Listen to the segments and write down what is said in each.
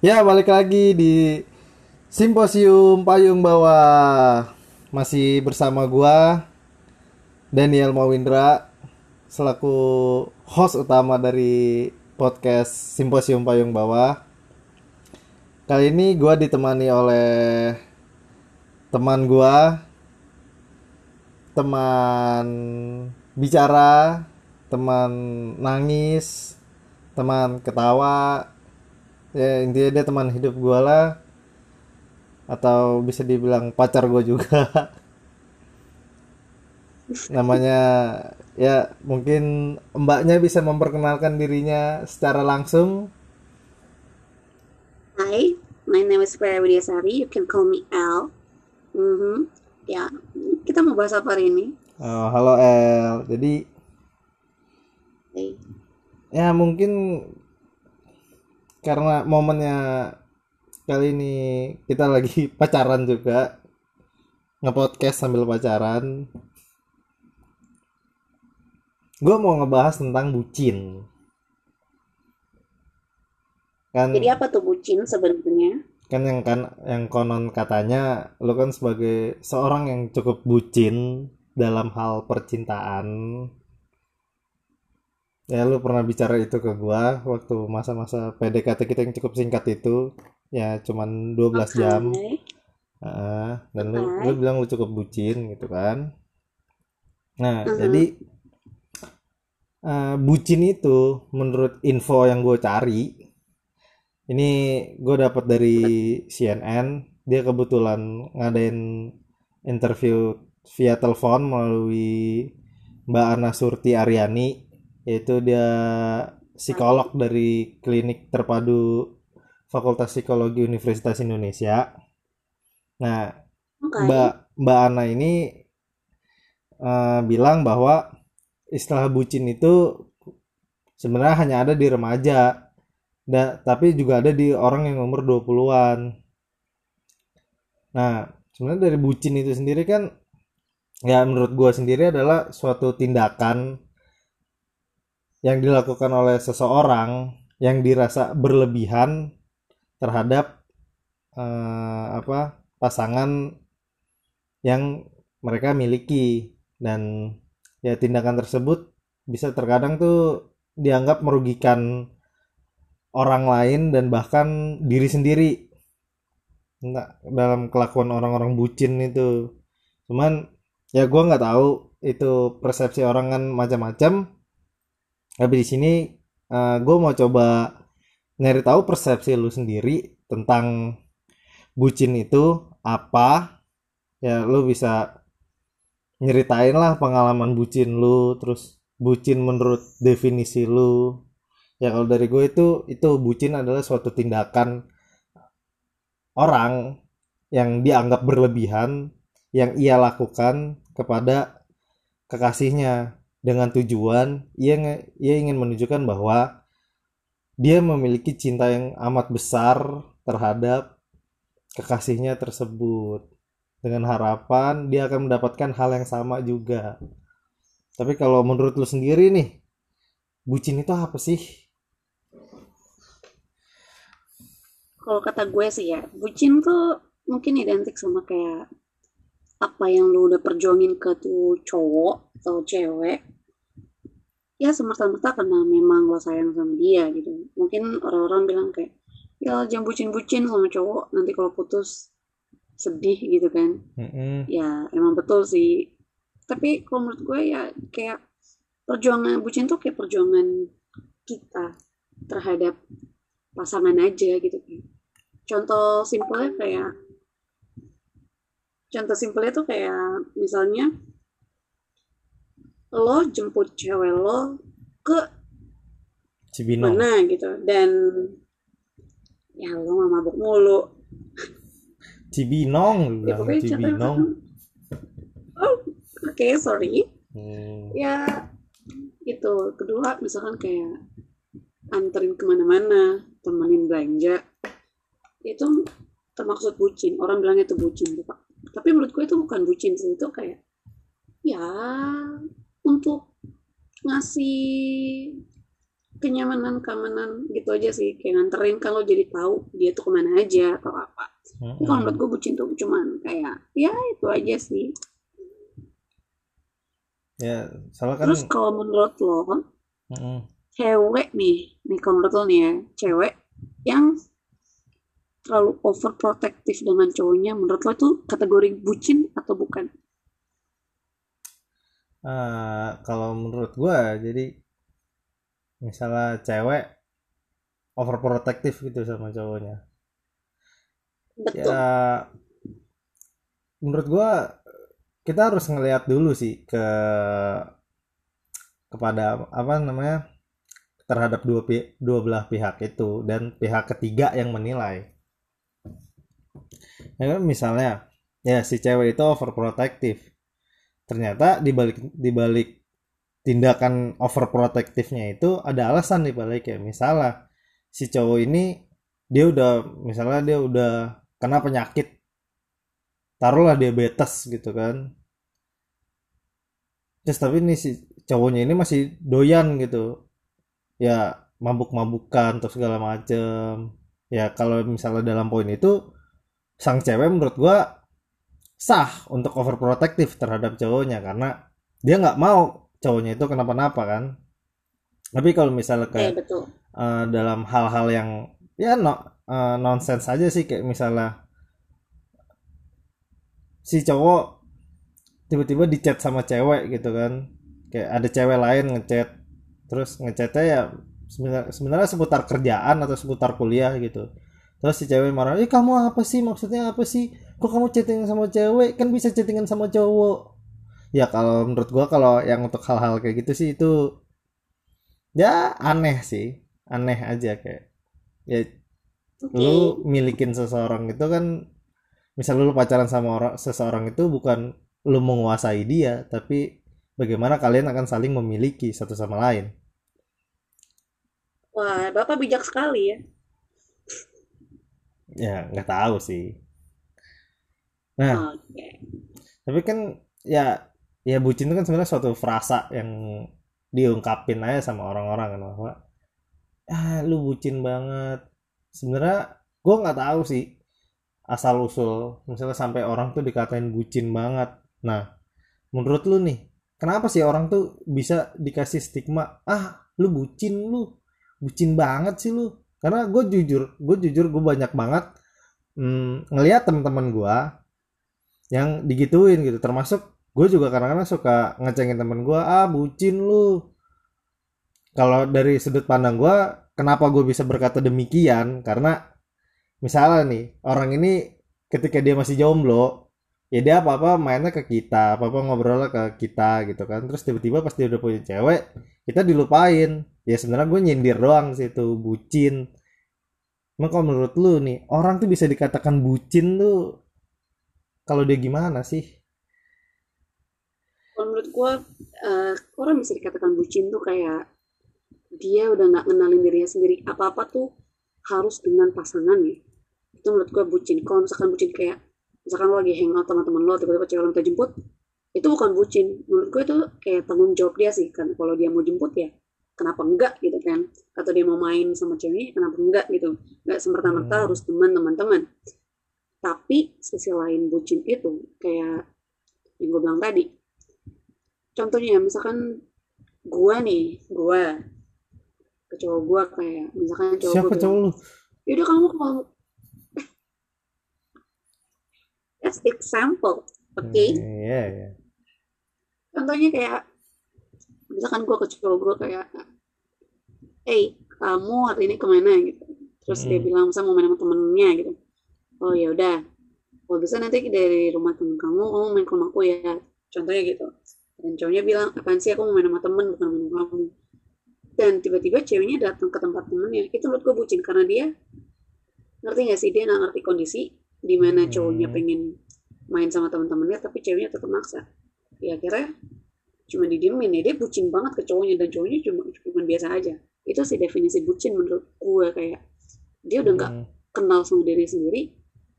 Ya, balik lagi di Simposium Payung Bawah. Masih bersama gua Daniel Mawindra selaku host utama dari podcast Simposium Payung Bawah. Kali ini gua ditemani oleh teman gua teman bicara, teman nangis, teman ketawa, ya intinya dia teman hidup gue lah atau bisa dibilang pacar gue juga namanya ya mungkin mbaknya bisa memperkenalkan dirinya secara langsung Hi, my name is Vera Widiasari. You can call me L. Mhm. Ya, kita mau bahas apa hari ini? oh, halo El jadi Hey. ya mungkin karena momennya kali ini kita lagi pacaran juga. Ngepodcast sambil pacaran. Gue mau ngebahas tentang bucin. Kan Jadi apa tuh bucin sebenarnya? kan yang kan yang konon katanya lo kan sebagai seorang yang cukup bucin dalam hal percintaan ya lu pernah bicara itu ke gua waktu masa-masa PDKT kita yang cukup singkat itu. Ya cuman 12 jam Oke. Heeh, dan lu lu bilang lu cukup bucin gitu kan. Nah Mhm. jadi eh, bucin itu menurut info yang gue cari ini gue dapat dari CNN dia kebetulan ngadain interview via telepon melalui Mbak Ana Surti Aryani yaitu dia psikolog dari klinik terpadu Fakultas Psikologi Universitas Indonesia nah Oke. Mbak Mbak Ana ini eh, bilang bahwa istilah bucin itu sebenarnya hanya ada di remaja. Da- tapi juga ada di orang yang umur 20-an. Nah, sebenarnya dari bucin itu sendiri kan ya menurut gua sendiri adalah suatu tindakan yang dilakukan oleh seseorang yang dirasa berlebihan terhadap eh, apa pasangan yang mereka miliki. Dan ya tindakan tersebut bisa terkadang tuh dianggap merugikan orang lain dan bahkan diri sendiri. Nah, dalam kelakuan orang-orang bucin itu. Cuman ya gua nggak tahu itu persepsi orang kan macam-macam tapi di sini gue mau coba nyari tahu persepsi lu sendiri tentang bucin itu apa. Ya lu bisa nyeritain lah pengalaman bucin lu terus bucin menurut definisi lu. Ya kalau dari gue itu itu bucin adalah suatu tindakan orang yang dianggap berlebihan yang ia lakukan kepada kekasihnya dengan tujuan ia ia ingin menunjukkan bahwa dia memiliki cinta yang amat besar terhadap kekasihnya tersebut dengan harapan dia akan mendapatkan hal yang sama juga. Tapi kalau menurut lu sendiri nih, bucin itu apa sih? Kalau kata gue sih ya, bucin tuh mungkin identik sama kayak apa yang lu udah perjuangin ke tuh cowok atau cewek ya semerta-merta karena memang lo sayang sama dia gitu. Mungkin orang-orang bilang kayak ya jangan bucin-bucin sama cowok nanti kalau putus sedih gitu kan. Mm-mm. ya emang betul sih. Tapi kalau menurut gue ya kayak perjuangan bucin tuh kayak perjuangan kita terhadap pasangan aja gitu. Kan contoh simpelnya kayak contoh simpelnya tuh kayak misalnya lo jemput cewek lo ke Cibinong. mana gitu dan ya lo nggak mabuk mulu Cibinong ya bilang pokoknya Cibinong. oh oke sorry Hmm. ya itu kedua misalkan kayak anterin ke mana-mana temenin belanja itu termaksud bucin orang bilangnya itu bucin tuh, Pak. Tapi menurut gue itu bukan bucin sih itu kayak ya untuk ngasih kenyamanan keamanan gitu aja sih. Kayak nganterin kalau jadi tahu dia tuh ke mana aja atau apa. Tapi kalau menurut gue bucin tuh cuman kayak ya itu aja sih. Ya soalnya kan terus kalau menurut lo Mm-mm. cewek nih nih kalau menurut lo nih ya cewek yang terlalu overprotective dengan cowoknya menurut lo itu kategori bucin atau bukan? Ah, kalau menurut gua jadi misalnya cewek overprotective gitu sama cowoknya. Betul. Ya menurut gua kita harus ngelihat dulu sih ke kepada apa namanya terhadap dua dua belah pihak itu dan pihak ketiga yang menilai ya kan misalnya ya si cewek itu overprotective. Ternyata dibalik dibalik tindakan overprotectivenya itu ada alasan dibalik ya. Misalnya si cowok ini dia udah misalnya dia udah kena penyakit taruhlah diabetes gitu kan. Terus tapi ini si cowoknya ini masih doyan gitu. Ya mabuk-mabukan atau segala macem. Ya kalau misalnya dalam poin itu sang cewek menurut gua sah untuk overprotective terhadap cowoknya karena dia nggak mau cowoknya itu kenapa-napa kan? Tapi kalau misalnya eh kayak betul. eh, dalam hal-hal yang ya no, eh, nonsense aja sih kayak misalnya si cowok tiba-tiba di chat sama cewek gitu kan. Kayak ada cewek lain ngechat terus ngechatnya ya sebenarnya sebenarnya seputar kerjaan atau seputar kuliah gitu terus si cewek marah eh kamu apa sih? Maksudnya apa sih? Kok kamu chatting sama cewek? Kan bisa chattingan sama cowok. Ya kalau menurut gua kalau yang untuk hal-hal kayak gitu sih itu ya aneh sih. Aneh aja kayak. Ya oke. lu milikin seseorang itu kan misal lu pacaran sama orang seseorang itu bukan lu menguasai dia tapi bagaimana kalian akan saling memiliki satu sama lain? Wah bapak bijak sekali ya ya nggak tahu sih. Nah oke. tapi kan ya ya bucin itu kan sebenarnya suatu frasa yang diungkapin aja sama orang-orang kan bahwa ah lu bucin banget. Sebenarnya gue nggak tahu sih asal usul misalnya sampai orang tuh dikatain bucin banget. Nah menurut lu nih kenapa sih orang tuh bisa dikasih stigma ah lu bucin lu bucin banget sih lu karena gue jujur gue jujur gue banyak banget mm, ngelihat teman-teman gue yang digituin gitu. Termasuk gue juga kadang-kadang suka ngecengin temen gue ah bucin lu. Kalau dari sudut pandang gue kenapa gue bisa berkata demikian? Karena misalnya nih orang ini ketika dia masih jomblo ya dia apa-apa mainnya ke kita apa-apa ngobrolnya ke kita gitu kan. Terus tiba-tiba pas dia udah punya cewek kita dilupain ya sebenarnya gue nyindir doang sih itu bucin. Emang kalau menurut lu nih orang tuh bisa dikatakan bucin tuh kalau dia gimana sih? Menurut gue eh, orang bisa dikatakan bucin tuh kayak dia udah nggak kenalin dirinya sendiri. Apa-apa tuh harus dengan pasangannya itu menurut gue bucin. Kalau misalkan bucin kayak misalkan lo lagi hangout sama temen lo tiba-tiba cewek lo minta jemput itu bukan bucin. Menurut gue itu kayak tanggung jawab dia sih. Kan kalau dia mau jemput ya kenapa enggak gitu kan? Atau dia mau main sama ceweknya kenapa enggak gitu? Nggak semerta-merta Hmm. harus teman teman-teman. Tapi sisi lain bucin itu kayak yang gue bilang tadi. Contohnya misalkan gue nih gue ke cowok gue kayak misalkan cowok siapa cowok lu? Yaudah kamu kalau as example oke? Hmm, iya iya. Contohnya kayak misalkan gue ke cowok gue kayak hey kamu hari ini ke mana? Gitu. Terus dia Mm-mm. bilang misalnya mau main sama temennya? Gitu. Oh ya udah. Kalau bisa nanti dari rumah temen kamu kamu main ke rumahku ya. Contohnya gitu. Dan cowoknya bilang apaan sih aku mau main sama temen bukan main sama kamu. Dan tiba-tiba ceweknya datang ke tempat temennya. Itu menurut gue bucin karena dia ngerti gak sih? Dia nggak ngerti kondisi di mana cowoknya Hmm. pengen main sama teman-temannya tapi ceweknya tetap maksa. Ya akhirnya cuma didiemin ya dia bucin banget ke cowoknya dan cowoknya cuma cuma biasa aja itu sih definisi bucin menurut gue kayak dia udah nggak Hmm. kenal sama diri sendiri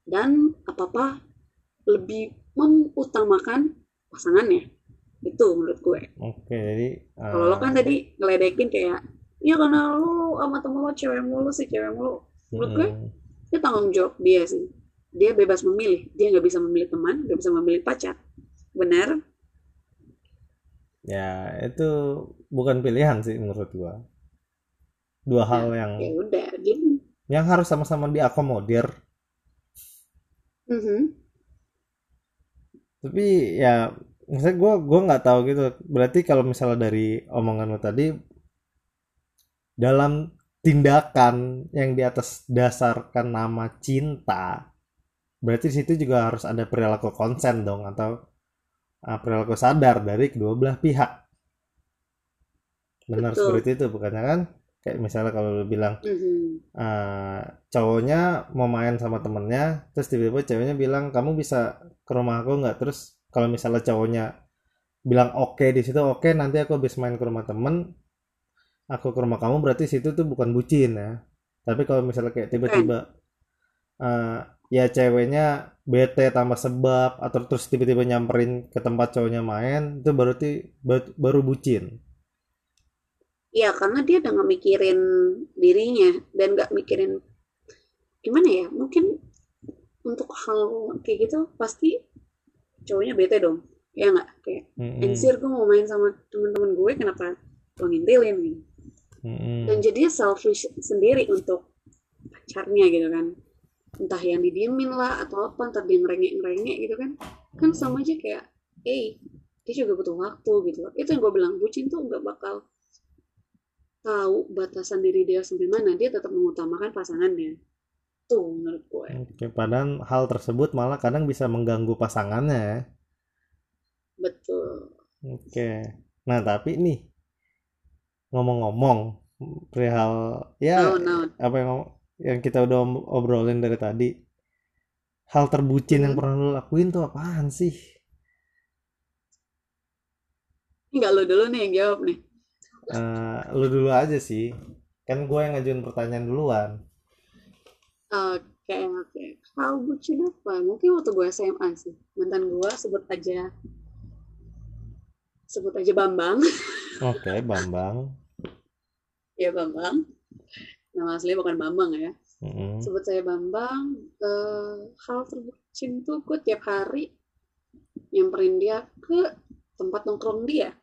dan apa apa lebih mengutamakan pasangannya itu menurut gue Oke, jadi kalau lo kan eh, tadi ngeledekin kayak Iya karena lu sama temen lu cewek mulu sih cewek mulu. Menurut gue Mm-mm. itu tanggung jawab dia sih. Dia bebas memilih. Dia nggak bisa memilih teman, nggak bisa memilih pacar. Benar? Ya itu bukan pilihan sih menurut gua dua Nah, hal yang ya udah. Dia, yang harus sama-sama diakomodir Mhm. tapi ya misalnya gua gua nggak tahu gitu berarti kalau misalnya dari omongan lo tadi dalam tindakan yang di atas dasarkan nama cinta berarti di situ juga harus ada perilaku konsen dong atau perilaku sadar dari kedua belah pihak. Benar Betul. seperti itu bukannya kan? Kayak misalnya kalau lu bilang Mhm. uh, cowoknya mau main sama temennya terus tiba-tiba ceweknya bilang kamu bisa ke rumah aku nggak? Terus kalau misalnya cowoknya bilang oke di situ oke nanti aku habis main ke rumah temen aku ke rumah kamu berarti situ tuh bukan bucin ya. Tapi kalau misalnya kayak tiba-tiba uh, ya ceweknya bete tambah sebab atau terus tiba-tiba nyamperin ke tempat cowoknya main itu berarti ba- baru bucin Iya, karena dia udah nggak mikirin dirinya dan nggak mikirin gimana ya? Mungkin untuk hal kayak gitu pasti cowoknya bete dong. Ya nggak? Kayak anjir gue mau main sama temen-temen gue kenapa lo ngintilin gitu. mm-mm, Dan jadinya selfish sendiri untuk pacarnya gitu kan. Entah yang didiemin lah atau apa, entah dia ngerengek-ngerengek gitu kan. Kan sama aja kayak, eh dia juga butuh waktu gitu. Itu yang gue bilang, bucin tuh nggak bakal tahu batasan diri dia sampai mana dia tetap mengutamakan pasangannya tuh menurut gue Oke, padahal hal tersebut malah kadang bisa mengganggu pasangannya ya. betul Oke. Nah, tapi nih ngomong-ngomong perihal ya no no apa yang yang kita udah obrolin dari tadi. Hal terbucin yang pernah lu lakuin tuh apaan sih? nggak lo dulu nih yang jawab nih Eh, lu dulu aja sih. Kan gue yang ngajuin pertanyaan duluan. oke oke hal bucin apa mungkin waktu gue SMA sih mantan gue sebut aja sebut aja Bambang Oke, Bambang. ya Bambang nama aslinya bukan Bambang ya Mm-mm. sebut saya Bambang eh, hal terbucin tuh gue tiap hari nyamperin dia ke tempat nongkrong dia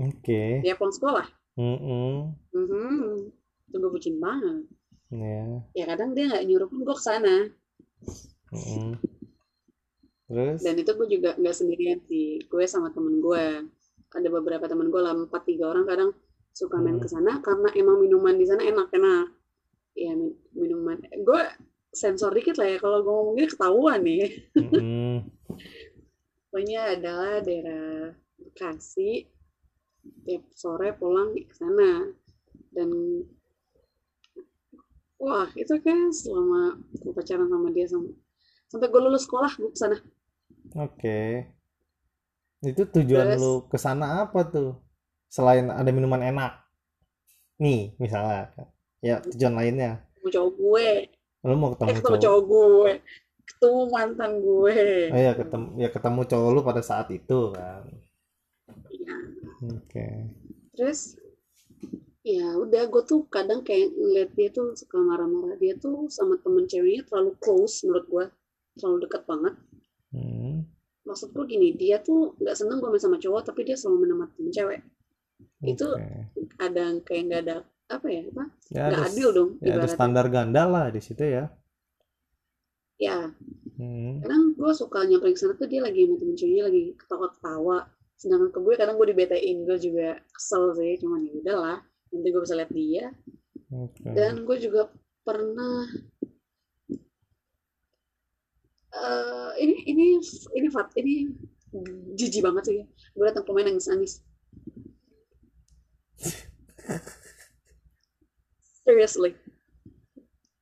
Oke. dia pulang sekolah Mm-mm. Mhm. Itu gue bucin banget. Ya. Ya kadang dia nggak nyuruh pun gue ke sana. Mm-mm. Terus? Dan itu gue juga nggak sendirian sih. Gue sama temen gue. Ada beberapa temen gue lah, empat tiga orang kadang suka main Hmm. ke sana karena emang minuman di sana enak-enak. Ya min- minuman. Gue sensor dikit lah ya kalau gue ngomongnya ketahuan nih. Mm-mm. Pokoknya adalah daerah Bekasi. Tiap sore pulang ke sana. Dan wah itu kan selama gue pacaran sama dia sama sampai gue lulus sekolah gue ke sana Oke. Itu tujuan terus lu ke sana apa tuh? Selain ada minuman enak. Nih, misalnya. Ya, tujuan lainnya. ketemu cowok gue Lu mau eh ketemu ketemu cowok. cowok gue ketemu mantan gue Oh ya, ketemu ya ketemu cowok lu pada saat itu kan. ya Oke. terus ya udah gue tuh kadang kayak ngeliat dia tuh suka marah-marah dia tuh sama temen ceweknya terlalu close menurut gue terlalu dekat banget Hmm. maksud gue gini dia tuh nggak seneng gue main sama cowok tapi dia selalu main sama temen cewek itu Oke. ada kayak nggak ada apa ya apa? Ya nggak ada adil dong ya ada standar ganda lah di situ ya. ya. Hmm. kadang gue suka nyamperin sana tuh dia lagi sama temen ceweknya lagi ketawa-ketawa. Sedangkan ke gue kadang gue dibetain gue juga kesel sih cuman ya udahlah nanti gue bisa lihat dia. Oke. dan gue juga pernah eh ini ini ini fat ini jijik banget sih. Gue datang rumah nangis nangis seriously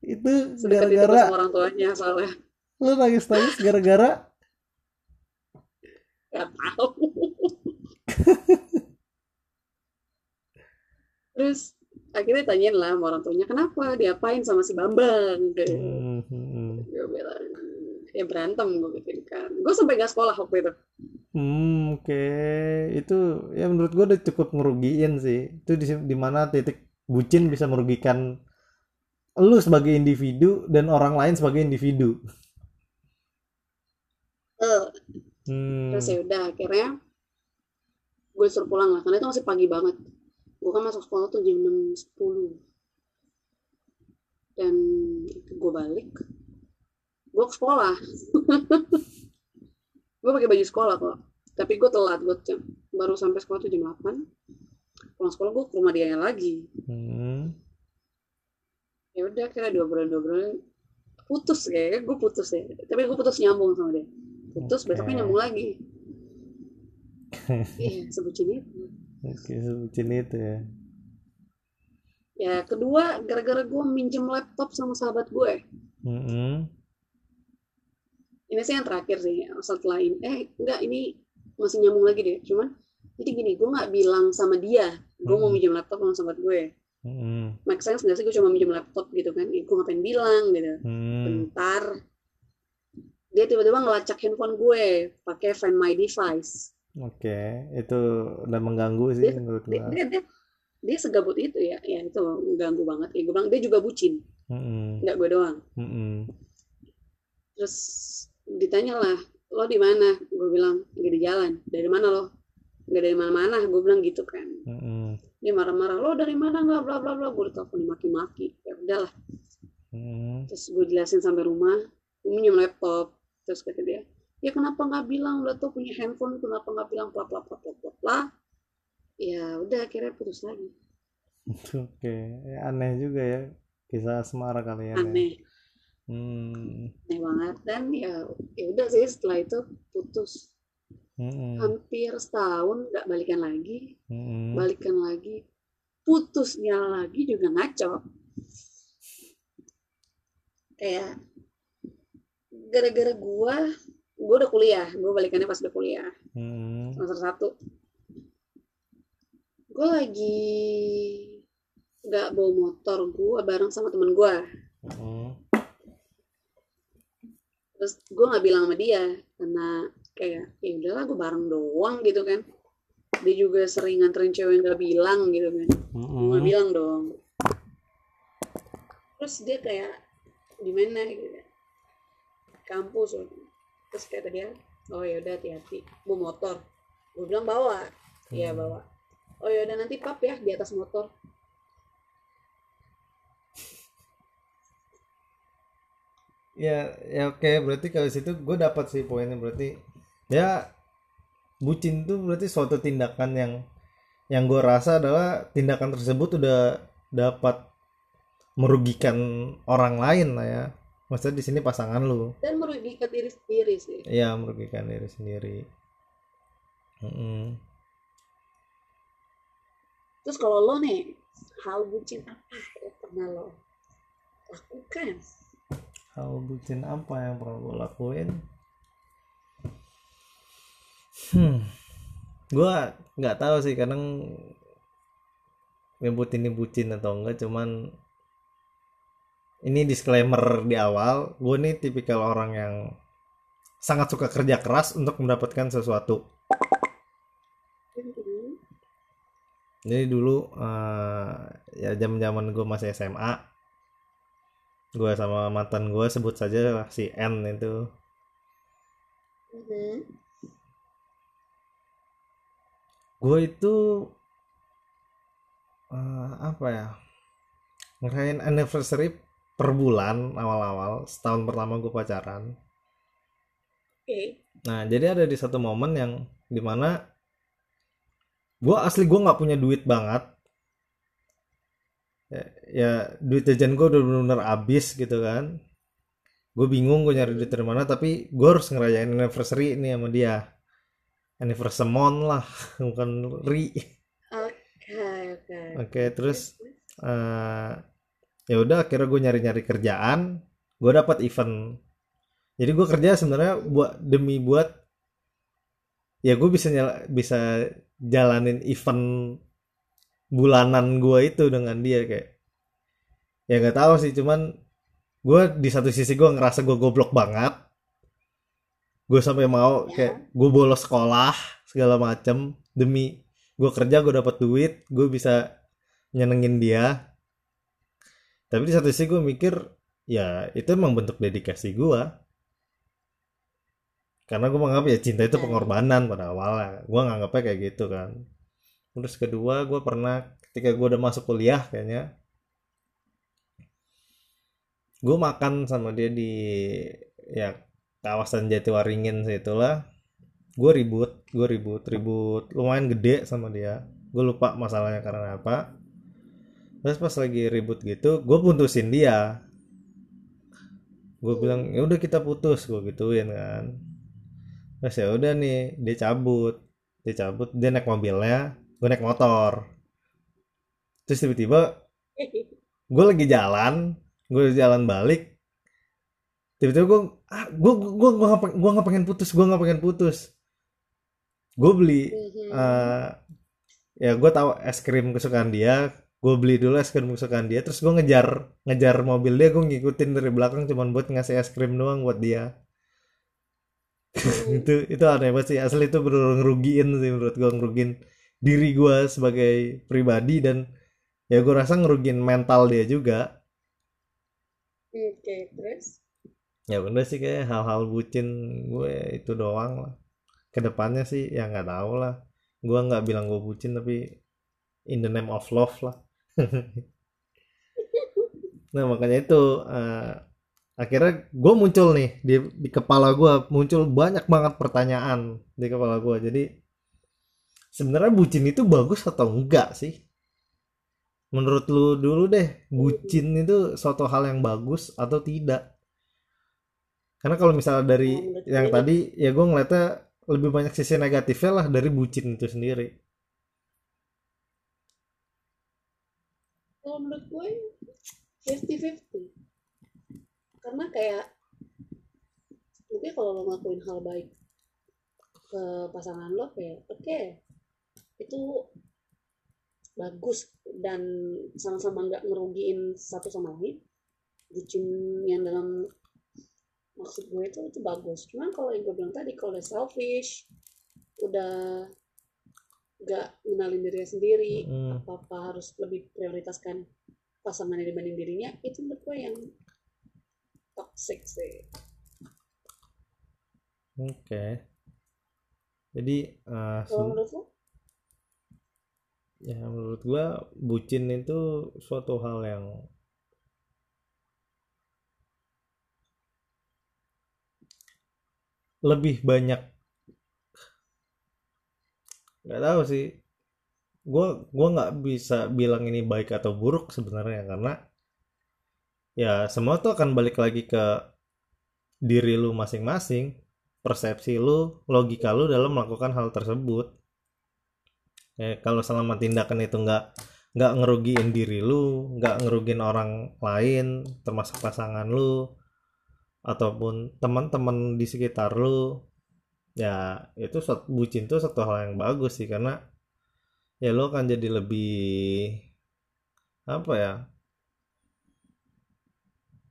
Itu gue gara-gara orang tuanya soalnya lu nangis-nangis gara-gara Gak tahu. Terus akhirnya tanyain lah sama orang tuanya kenapa diapain sama si Bambang gitu. Hmm, hmm, hmm. Gue bilang ya berantem gue pikir kan. Gue sampai gak sekolah waktu itu. Hmm, oke. Itu ya menurut gua udah cukup ngerugiin sih. Itu di di mana titik bucin bisa merugikan lu sebagai individu dan orang lain sebagai individu. Eh, hmm. terus ya udah akhirnya gue suruh pulang lah karena itu masih pagi banget. Gue kan masuk sekolah tuh jam 6 10 dan gue balik gue ke sekolah. Gue pakai baju sekolah kok tapi gue telat gue jam, baru sampai sekolah tuh jam 8 pulang sekolah gue ke rumah dia lagi. Hmm. ya udah kira dua bulan dua bulan putus kayak gue putus ya. Tapi gue putus nyambung sama dia. Putus Oke. besoknya nyambung lagi. Iya sebutin itu. Oke, sebutin itu ya. ya kedua gara-gara gue minjem laptop sama sahabat gue Mm-mm. ini sih yang terakhir sih setelah ini. Eh enggak ini masih nyambung lagi deh. Cuman jadi gini gue nggak bilang sama dia gue mau Hmm. minjem laptop sama sahabat gue Mm-mm. make sense nggak sih gue cuma minjem laptop gitu kan ya, gue ngapain bilang gitu Hmm. bentar dia tiba-tiba ngelacak handphone gue pakai find my device Oke, itu udah mengganggu sih Dia- menurut dia, gua. dia, dia, dia segabut itu ya ya itu mengganggu banget ya gue bilang dia juga bucin Mm-mm. nggak gue doang Mm-mm. terus ditanya lah lo di mana gue bilang lagi di jalan dari mana lo nggak dari mana-mana gue bilang gitu kan. Mm-mm. dia marah-marah lo dari mana? Nggak bla bla bla. Gue ditelepon dimaki-maki. Ya udahlah. Mm. terus gue jelasin sampai rumah. Gue minjem laptop. Terus kata dia ya kenapa nggak bilang? Udah tuh punya handphone kenapa nggak bilang? Bla bla bla bla bla bla. Ya udah akhirnya putus lagi. Oke, Ya, aneh juga ya kisah asmara kalian ya. aneh. Hmm. aneh banget. Dan ya ya udah sih setelah itu putus Mm-mm. hampir setahun nggak balikan lagi Mm-mm. balikan lagi putusnya lagi juga ngaco kayak gara-gara gua gua udah kuliah gua balikannya pas udah kuliah Mm-mm. semester satu gua lagi nggak bawa motor gua bareng sama temen gua Mm-mm. terus gua nggak bilang sama dia karena kayak ya udahlah gua bareng doang gitu kan. Dia juga sering nganterin cewek yang nggak bilang gitu kan. Gue Mm-mm. bilang dong. Terus dia kayak di mana? gitu kampus terus kata dia oh ya udah hati-hati. Bawa motor. Gue bilang bawa. Iya Hmm. bawa. Oh ya udah nanti pap ya di atas motor. Ya, ya oke, berarti kalau situ gue dapat sih poinnya berarti ya bucin tuh berarti suatu tindakan yang yang gue rasa adalah tindakan tersebut udah dapat merugikan orang lain lah ya. Maksudnya di sini pasangan lu, dan merugikan diri sendiri sih ya merugikan diri sendiri. Mm-mm. terus kalau lo nih hal bucin apa yang pernah lo lakukan Hal bucin apa yang pernah gue lakuin? Hmm, gue nggak tahu sih kadang nyebut ini bucin atau enggak, cuman ini disclaimer di awal, gue nih tipikal orang yang sangat suka kerja keras untuk mendapatkan sesuatu. Jadi dulu eh, ya zaman-zaman gue masih SMA, gue sama mantan gue sebut saja si N itu. Hmm, gue itu eh, apa ya ngerayain anniversary per bulan awal-awal setahun pertama gue pacaran. Oke. Nah jadi ada di satu momen yang di mana gue asli gue nggak punya duit banget. Ya, ya duit jajan gue udah bener-bener habis gitu kan. Gue bingung gue nyari duit dari mana tapi gue harus ngerayain anniversary ini sama dia anniversary lah bukan ri. Oke oke. Oke, terus eh ya udah akhirnya gue nyari-nyari kerjaan, gue dapat event. Jadi gue kerja sebenarnya buat demi buat ya gue bisa nyala, bisa jalanin event bulanan gue itu dengan dia kayak ya nggak tahu sih cuman gue di satu sisi gue ngerasa gue goblok banget gue sampai mau Ya. kayak gue bolos sekolah segala macem demi gue kerja gue dapat duit gue bisa nyenengin dia. Tapi di satu sisi gue mikir ya itu emang bentuk dedikasi gue karena gue menganggap ya cinta itu pengorbanan pada awalnya. Gue nganggapnya kayak gitu kan. Terus kedua gue pernah ketika gue udah masuk kuliah kayaknya gue makan sama dia di ya kawasan Jatiwaringin situlah gue ribut gue ribut ribut. Lumayan gede sama dia. Gue lupa masalahnya karena apa. Terus pas lagi ribut gitu gue putusin dia. Gue bilang ya udah kita putus gue gituin kan. Terus ya udah nih dia cabut. Dia cabut dia naik mobilnya gue naik motor. Terus tiba-tiba gue lagi jalan gue jalan balik tiba-tiba gue ah gue gue gue nggak gue nggak pengen putus gue nggak pengen putus. Gue beli uh, ya gue tahu es krim kesukaan dia gue beli dulu es krim kesukaan dia terus gue ngejar ngejar mobil dia gue ngikutin dari belakang cuman buat ngasih es krim doang buat dia. Itu itu aneh banget sih. Asli itu bener ngerugiin sih menurut gue ngerugiin diri gue sebagai pribadi dan ya gue rasa ngerugiin mental dia juga. Oke terus ya bener sih kayak hal-hal bucin gue itu doang lah. Ke depannya sih ya nggak tahu lah. Gue nggak bilang gue bucin tapi in the name of love lah. Nah makanya itu uh, akhirnya gue muncul nih di, di kepala gue muncul banyak banget pertanyaan di kepala gue jadi sebenarnya bucin itu bagus atau enggak sih? Menurut lu dulu deh bucin itu suatu hal yang bagus atau tidak karena kalau misalnya dari menurut yang tadi ya gue ngeliatnya lebih banyak sisi negatifnya lah dari bucin itu sendiri. Kalau menurut gue 50-50 karena kayak mungkin kalau lo ngelakuin hal baik ke pasangan lo kayak oke itu bagus dan sama-sama nggak ngerugiin satu sama lain. Bucin yang dalam maksud gue itu itu bagus. Cuman kalau yang gue bilang tadi kalau udah selfish udah nggak ngenalin dirinya sendiri Mm, apa apa harus lebih prioritaskan pasangannya dibanding dirinya itu menurut gue yang toxic sih. Oke. Jadi eh, kalau menurut lo? Ya menurut gue bucin itu suatu hal yang lebih banyak nggak tahu sih. Gue gua nggak bisa bilang ini baik atau buruk sebenarnya karena ya semua tuh akan balik lagi ke diri lu masing-masing persepsi lu logika lu dalam melakukan hal tersebut. Ya kalau selama tindakan itu nggak nggak ngerugiin diri lu nggak ngerugiin orang lain termasuk pasangan lu ataupun teman-teman di sekitar lu ya itu bucin tuh satu hal yang bagus sih karena ya lo akan jadi lebih apa ya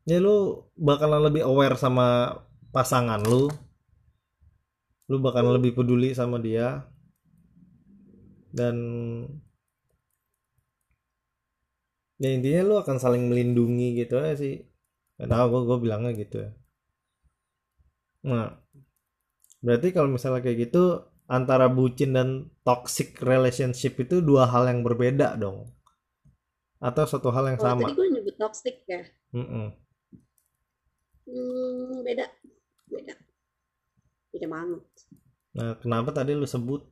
ya lu bakalan lebih aware sama pasangan lu. Lu bakalan lebih peduli sama dia. Dan ya intinya lu akan saling melindungi gitu aja sih. Nggak tahu gue gue bilangnya gitu ya nah berarti kalau misalnya kayak gitu antara bucin dan toxic relationship itu dua hal yang berbeda dong? Atau satu hal yang kalau sama? tadi gue nyebut toxic ya? Mm-mm. hmm, beda. Beda. Beda banget. Nah kenapa tadi lu sebut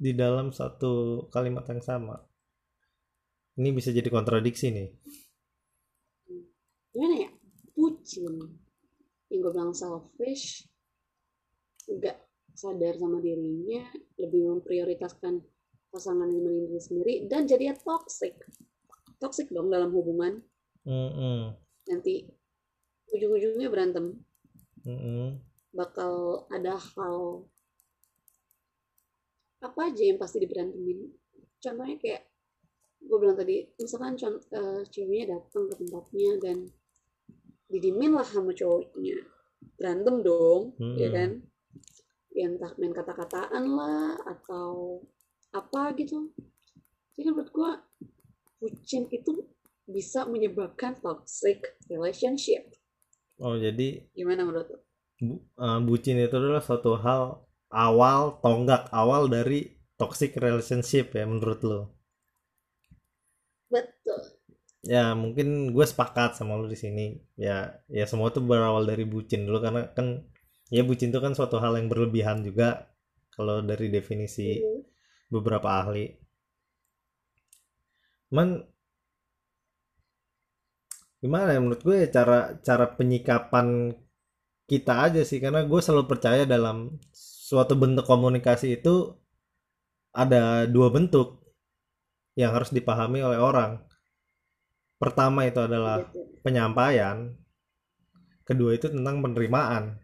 di dalam satu kalimat yang sama? Ini bisa jadi kontradiksi nih. Gimana ya? Bucin yang gue bilang selfish nggak sadar sama dirinya lebih memprioritaskan pasangan yang melindungi sendiri dan jadinya toxic toxic dong dalam hubungan Mm-mm. nanti ujung-ujungnya berantem Mm-mm. bakal ada hal apa aja yang pasti diberantemin contohnya kayak gue bilang tadi misalkan eh, ceweknya datang ke tempatnya dan didimin lah sama cowoknya berantem dong Mm-mm. ya kan ya entah main kata-kataan lah atau apa gitu jadi menurut gue bucin itu bisa menyebabkan toxic relationship. Oh, jadi Gimana menurut lo? bu, eh, bucin itu adalah suatu hal awal tonggak awal dari toxic relationship ya menurut lo. Betul. Ya, mungkin gue sepakat sama lu di sini. Ya, ya semua tuh berawal dari bucin dulu karena kan ya bucin itu kan suatu hal yang berlebihan juga kalau dari definisi Mhm. beberapa ahli. Cuman gimana ya menurut gue ya cara cara penyikapan kita aja sih karena gue selalu percaya dalam suatu bentuk komunikasi itu ada dua bentuk yang harus dipahami oleh orang. Pertama itu adalah Gitu. penyampaian, kedua itu tentang penerimaan.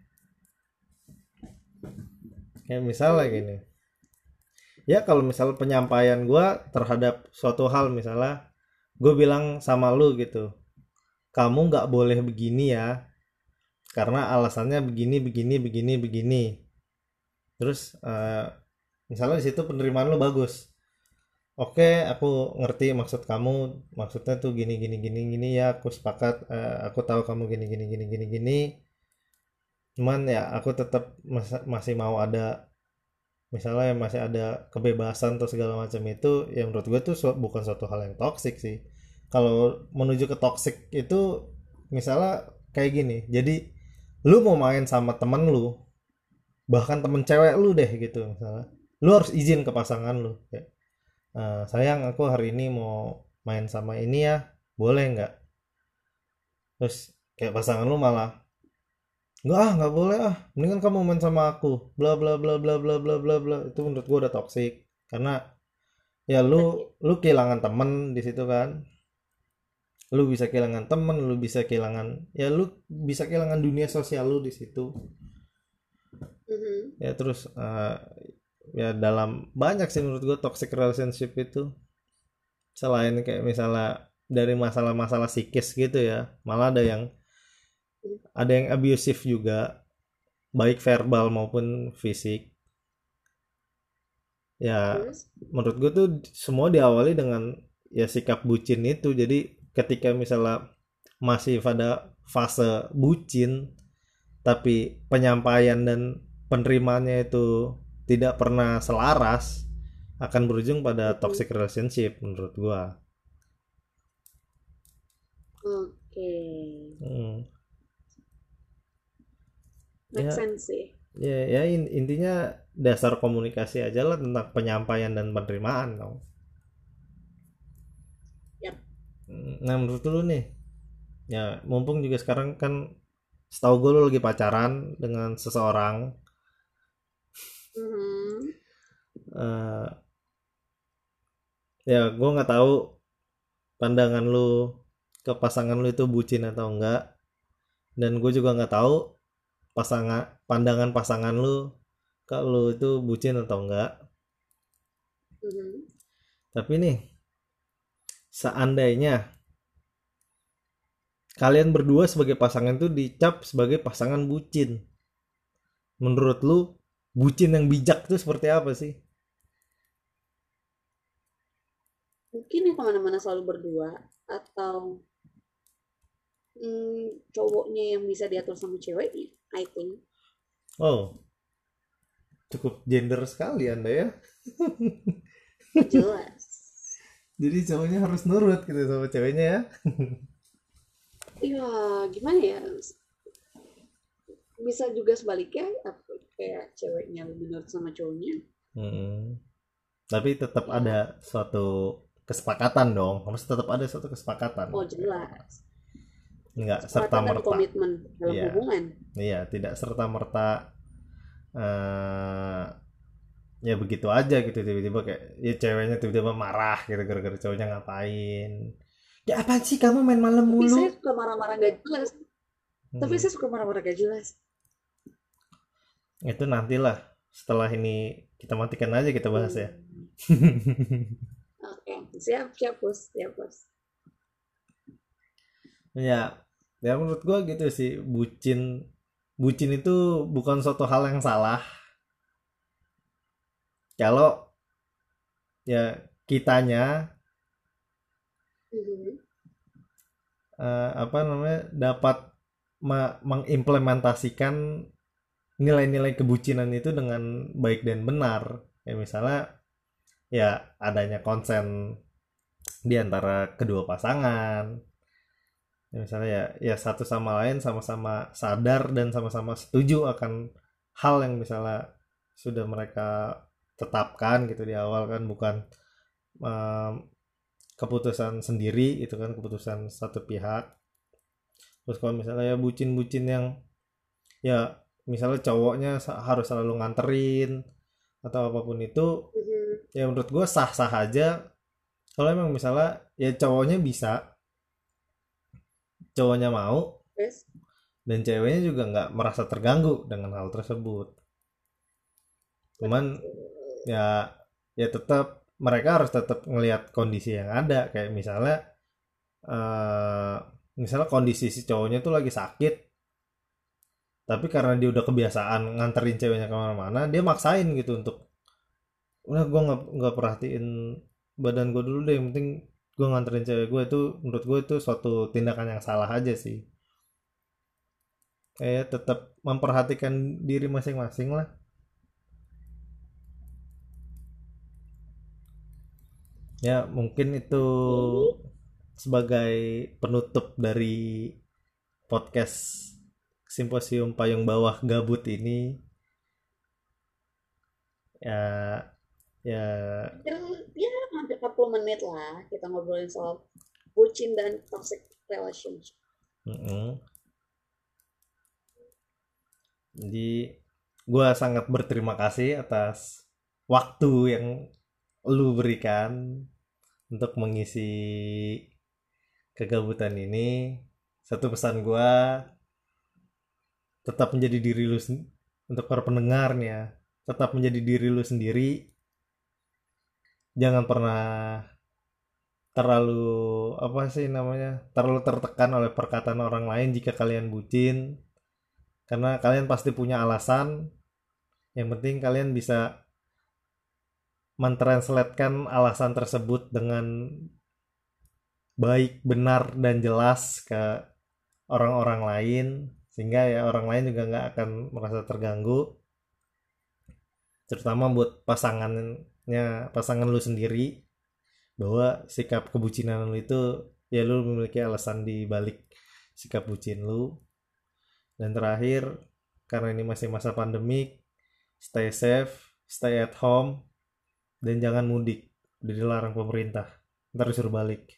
Kayak misalnya gini, ya kalau misal penyampaian gue terhadap suatu hal misalnya, gue bilang sama lu gitu, kamu nggak boleh begini ya, karena alasannya begini, begini, begini, begini. Terus eh, misalnya di situ penerimaan lu bagus. Oke, aku ngerti maksud kamu. Maksudnya tuh gini gini gini gini ya. Aku sepakat. eh, aku tahu kamu gini gini gini gini gini. Cuman ya aku tetap mas- masih mau ada misalnya masih ada kebebasan atau segala macam itu ya menurut gue tuh su- bukan suatu hal yang toksik sih. Kalau menuju ke toksik itu misalnya kayak gini. Jadi lu mau main sama temen lu, bahkan temen cewek lu deh gitu misalnya. Lu harus izin ke pasangan lu. Kayak, "Eh, sayang aku hari ini mau main sama ini ya. Boleh nggak? Terus kayak pasangan lu malah nggak ah nggak boleh ah. Mendingan kamu main sama aku. Bla bla bla bla bla bla bla bla. Itu menurut gua udah toksik karena ya lu lu kehilangan temen di situ kan. Lu bisa kehilangan temen lu bisa kehilangan ya lu bisa kehilangan dunia sosial lu di situ. Mhm. ya terus eh, ya dalam banyak sih menurut gue toxic relationship itu. Selain kayak misalnya dari masalah-masalah psikis gitu ya malah ada yang ada yang abusive juga baik verbal maupun fisik. Ya Terus? menurut gue tuh semua diawali dengan ya sikap bucin itu. Jadi ketika misalnya masih pada fase bucin tapi penyampaian dan penerimaannya itu tidak pernah selaras akan berujung pada toxic relationship menurut gua. Oke. Hmm. Make Ya. sense sih. Ya, ya in- intinya dasar komunikasi aja lah tentang penyampaian dan penerimaan dong. Yap. Nah menurut lu nih, ya mumpung juga sekarang kan setahu gue lu lagi pacaran dengan seseorang, Eh ya gue nggak tahu pandangan lu ke pasangan lu itu bucin atau enggak, dan gue juga nggak tahu pasangan pandangan pasangan lu kalau itu bucin atau enggak. Mhm. Tapi nih, seandainya kalian berdua sebagai pasangan itu dicap sebagai pasangan bucin, menurut lu bucin yang bijak itu seperti apa sih? Mungkin yang ke mana-mana selalu berdua atau hmm, cowoknya yang bisa diatur sama ceweknya, I think. Oh, cukup gender sekali anda ya. Jelas. Jadi cowoknya harus nurut gitu sama ceweknya ya. Iya, gimana ya? Bisa juga sebaliknya, apa- kayak ceweknya lebih nurut sama cowoknya. Hmm. Tapi tetap Ya. ada suatu kesepakatan dong. Harus tetap ada suatu kesepakatan. Oh, jelas. Enggak serta merta. komitmen dalam Iya. hubungan. Iya, tidak serta merta eh ya begitu aja gitu tiba-tiba kayak ya ceweknya tiba-tiba marah gitu gara-gara cowoknya ngapain. Ya apaan sih kamu main malam Tapi mulu? saya suka marah-marah gak jelas. Tapi Hmm, saya suka marah-marah gak jelas. Itu nantilah setelah ini kita matikan aja kita bahas ya. Oke, siap, siap bos, siap bos. Ya, ya menurut gua gitu sih bucin bucin itu bukan suatu hal yang salah. Kalau ya kitanya Mhm. eh, apa namanya dapat ma- mengimplementasikan nilai-nilai kebucinan itu dengan baik dan benar. Ya misalnya ya adanya konsen di antara kedua pasangan. Ya misalnya ya ya satu sama lain sama-sama sadar dan sama-sama setuju akan hal yang misalnya sudah mereka tetapkan gitu di awal kan bukan em, keputusan sendiri itu kan keputusan satu pihak. Terus kalau misalnya ya bucin-bucin yang ya misalnya cowoknya harus selalu nganterin atau apa pun itu Mhm. ya menurut gue sah-sah aja. Kalau emang misalnya ya cowoknya bisa. Cowoknya mau Terus? dan ceweknya juga nggak merasa terganggu dengan hal tersebut. Cuman ya ya tetap mereka harus tetap ngelihat kondisi yang ada. Kayak misalnya eh misalnya kondisi si cowoknya tuh lagi sakit tapi karena dia udah kebiasaan nganterin ceweknya ke mana-mana dia maksain gitu untuk udah gue nggak nggak perhatiin badan gue dulu deh yang penting gue nganterin cewek gue itu menurut gue itu suatu tindakan yang salah aja sih. Kayak tetap memperhatikan diri masing-masing lah. Ya mungkin itu sebagai penutup dari podcast simposium payung bawah gabut ini ya ya ya hampir 40 menit lah kita ngobrolin soal bucin dan toxic relationship. mm-mm. jadi gue sangat berterima kasih atas waktu yang lu berikan untuk mengisi kegabutan ini satu pesan gue tetap menjadi diri lu untuk para pendengarnya tetap menjadi diri lu sendiri. Jangan pernah terlalu apa sih namanya terlalu tertekan oleh perkataan orang lain jika kalian bucin. Karena kalian pasti punya alasan. Yang penting kalian bisa mentranslatekan alasan tersebut dengan baik benar dan jelas ke orang-orang lain sehingga ya orang lain juga nggak akan merasa terganggu. Terutama buat pasangannya pasangan lu sendiri. Bahwa sikap kebucinan lu itu ya lu memiliki alasan di balik sikap bucin lu. Dan terakhir karena ini masih masa pandemik stay safe stay at home dan jangan mudik. Dilarang pemerintah. Ntar disuruh balik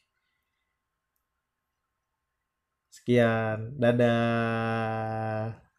sekian dadah